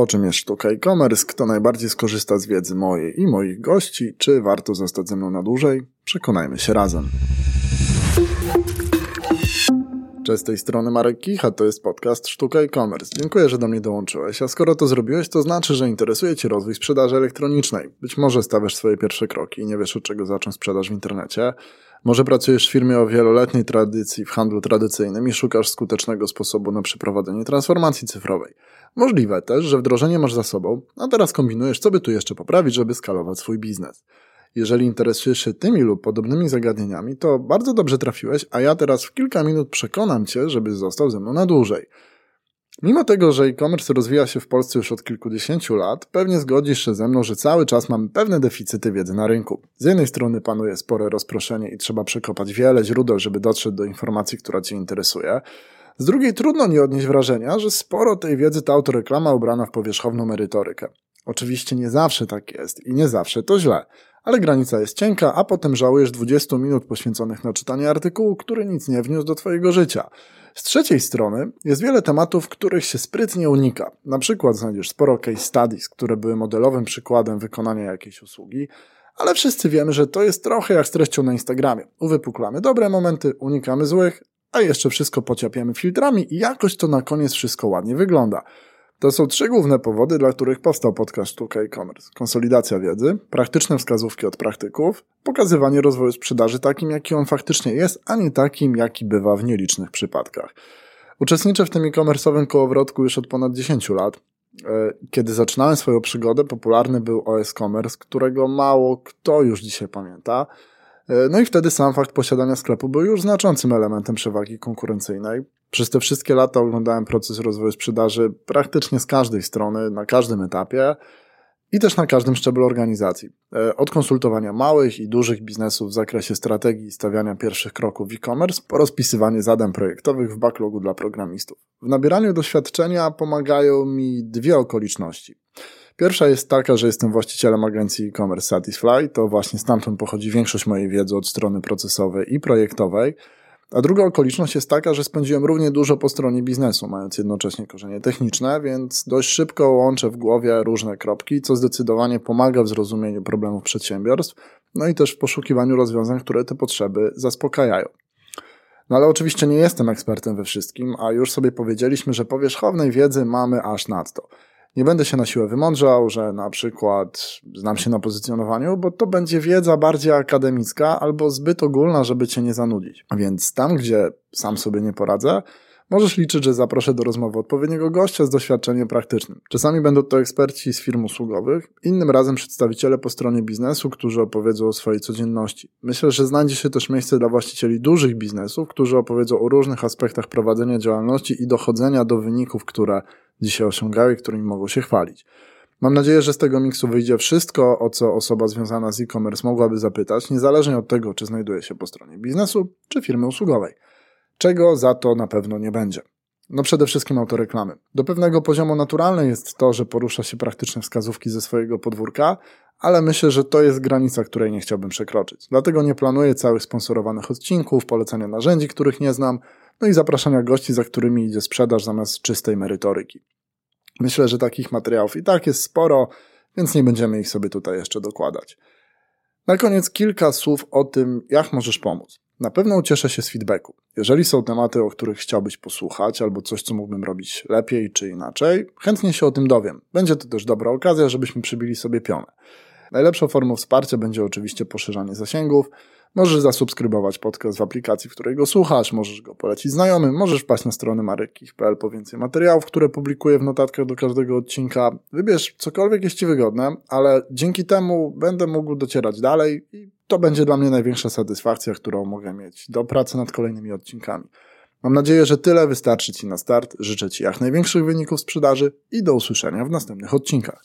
O czym jest sztuka e-commerce, kto najbardziej skorzysta z wiedzy mojej i moich gości, czy warto zostać ze mną na dłużej? Przekonajmy się razem. Cześć, z tej strony Marek Kicha, to jest podcast Sztuka e-commerce. Dziękuję, że do mnie dołączyłeś, a skoro to zrobiłeś, to znaczy, że interesuje Cię rozwój sprzedaży elektronicznej. Być może stawiasz swoje pierwsze kroki i nie wiesz od czego zacząć sprzedaż w internecie. Może pracujesz w firmie o wieloletniej tradycji w handlu tradycyjnym i szukasz skutecznego sposobu na przeprowadzenie transformacji cyfrowej. Możliwe też, że wdrożenie masz za sobą, a teraz kombinujesz, co by tu jeszcze poprawić, żeby skalować swój biznes. Jeżeli interesujesz się tymi lub podobnymi zagadnieniami, to bardzo dobrze trafiłeś, a ja teraz w kilka minut przekonam Cię, żebyś został ze mną na dłużej. Mimo tego, że e-commerce rozwija się w Polsce już od kilkudziesięciu lat, pewnie zgodzisz się ze mną, że cały czas mamy pewne deficyty wiedzy na rynku. Z jednej strony panuje spore rozproszenie i trzeba przekopać wiele źródeł, żeby dotrzeć do informacji, która Cię interesuje. Z drugiej trudno nie odnieść wrażenia, że sporo tej wiedzy to autoreklama ubrana w powierzchowną merytorykę. Oczywiście nie zawsze tak jest i nie zawsze to źle ale granica jest cienka, a potem żałujesz 20 minut poświęconych na czytanie artykułu, który nic nie wniósł do Twojego życia. Z trzeciej strony jest wiele tematów, których się sprytnie unika. Na przykład znajdziesz sporo case studies, które były modelowym przykładem wykonania jakiejś usługi, ale wszyscy wiemy, że to jest trochę jak z treścią na Instagramie. Uwypuklamy dobre momenty, unikamy złych, a jeszcze wszystko pociapiamy filtrami i jakoś to na koniec wszystko ładnie wygląda. To są trzy główne powody, dla których powstał podcast Sztuka e-commerce. Konsolidacja wiedzy, praktyczne wskazówki od praktyków, pokazywanie rozwoju sprzedaży takim, jaki on faktycznie jest, a nie takim, jaki bywa w nielicznych przypadkach. Uczestniczę w tym e-commerce'owym kołowrotku już od ponad 10 lat. E, kiedy zaczynałem swoją przygodę, popularny był OS Commerce, którego mało kto już dzisiaj pamięta. E, no i wtedy sam fakt posiadania sklepu był już znaczącym elementem przewagi konkurencyjnej. Przez te wszystkie lata oglądałem proces rozwoju sprzedaży praktycznie z każdej strony, na każdym etapie i też na każdym szczeblu organizacji. E, od konsultowania małych i dużych biznesów w zakresie strategii i stawiania pierwszych kroków w e-commerce po rozpisywanie zadań projektowych w backlogu dla programistów. W nabieraniu doświadczenia pomagają mi dwie okoliczności. Pierwsza jest taka, że jestem właścicielem agencji e-commerce Satisfy, to właśnie stamtąd pochodzi większość mojej wiedzy od strony procesowej i projektowej. A druga okoliczność jest taka, że spędziłem równie dużo po stronie biznesu, mając jednocześnie korzenie techniczne, więc dość szybko łączę w głowie różne kropki, co zdecydowanie pomaga w zrozumieniu problemów przedsiębiorstw, no i też w poszukiwaniu rozwiązań, które te potrzeby zaspokajają. No ale oczywiście nie jestem ekspertem we wszystkim, a już sobie powiedzieliśmy, że powierzchownej wiedzy mamy aż nadto. Nie będę się na siłę wymądrzał, że na przykład znam się na pozycjonowaniu, bo to będzie wiedza bardziej akademicka albo zbyt ogólna, żeby cię nie zanudzić. Więc tam, gdzie sam sobie nie poradzę, możesz liczyć, że zaproszę do rozmowy odpowiedniego gościa z doświadczeniem praktycznym. Czasami będą to eksperci z firm usługowych, innym razem przedstawiciele po stronie biznesu, którzy opowiedzą o swojej codzienności. Myślę, że znajdzie się też miejsce dla właścicieli dużych biznesów, którzy opowiedzą o różnych aspektach prowadzenia działalności i dochodzenia do wyników, które dzisiaj osiągały i którymi mogą się chwalić. Mam nadzieję, że z tego miksu wyjdzie wszystko, o co osoba związana z e-commerce mogłaby zapytać, niezależnie od tego, czy znajduje się po stronie biznesu, czy firmy usługowej. Czego za to na pewno nie będzie. No przede wszystkim autoreklamy. Do pewnego poziomu naturalne jest to, że porusza się praktyczne wskazówki ze swojego podwórka, ale myślę, że to jest granica, której nie chciałbym przekroczyć. Dlatego nie planuję całych sponsorowanych odcinków, polecania narzędzi, których nie znam, no i zapraszania gości, za którymi idzie sprzedaż zamiast czystej merytoryki. Myślę, że takich materiałów i tak jest sporo, więc nie będziemy ich sobie tutaj jeszcze dokładać. Na koniec kilka słów o tym, jak możesz pomóc. Na pewno ucieszę się z feedbacku. Jeżeli są tematy, o których chciałbyś posłuchać, albo coś, co mógłbym robić lepiej czy inaczej, chętnie się o tym dowiem. Będzie to też dobra okazja, żebyśmy przybili sobie pionę. Najlepszą formą wsparcia będzie oczywiście poszerzanie zasięgów, Możesz zasubskrybować podcast w aplikacji, w której go słuchasz, możesz go polecić znajomym, możesz wpaść na stronę marek.pl po więcej materiałów, które publikuję w notatkach do każdego odcinka. Wybierz cokolwiek jest Ci wygodne, ale dzięki temu będę mógł docierać dalej i to będzie dla mnie największa satysfakcja, którą mogę mieć do pracy nad kolejnymi odcinkami. Mam nadzieję, że tyle wystarczy Ci na start. Życzę Ci jak największych wyników sprzedaży i do usłyszenia w następnych odcinkach.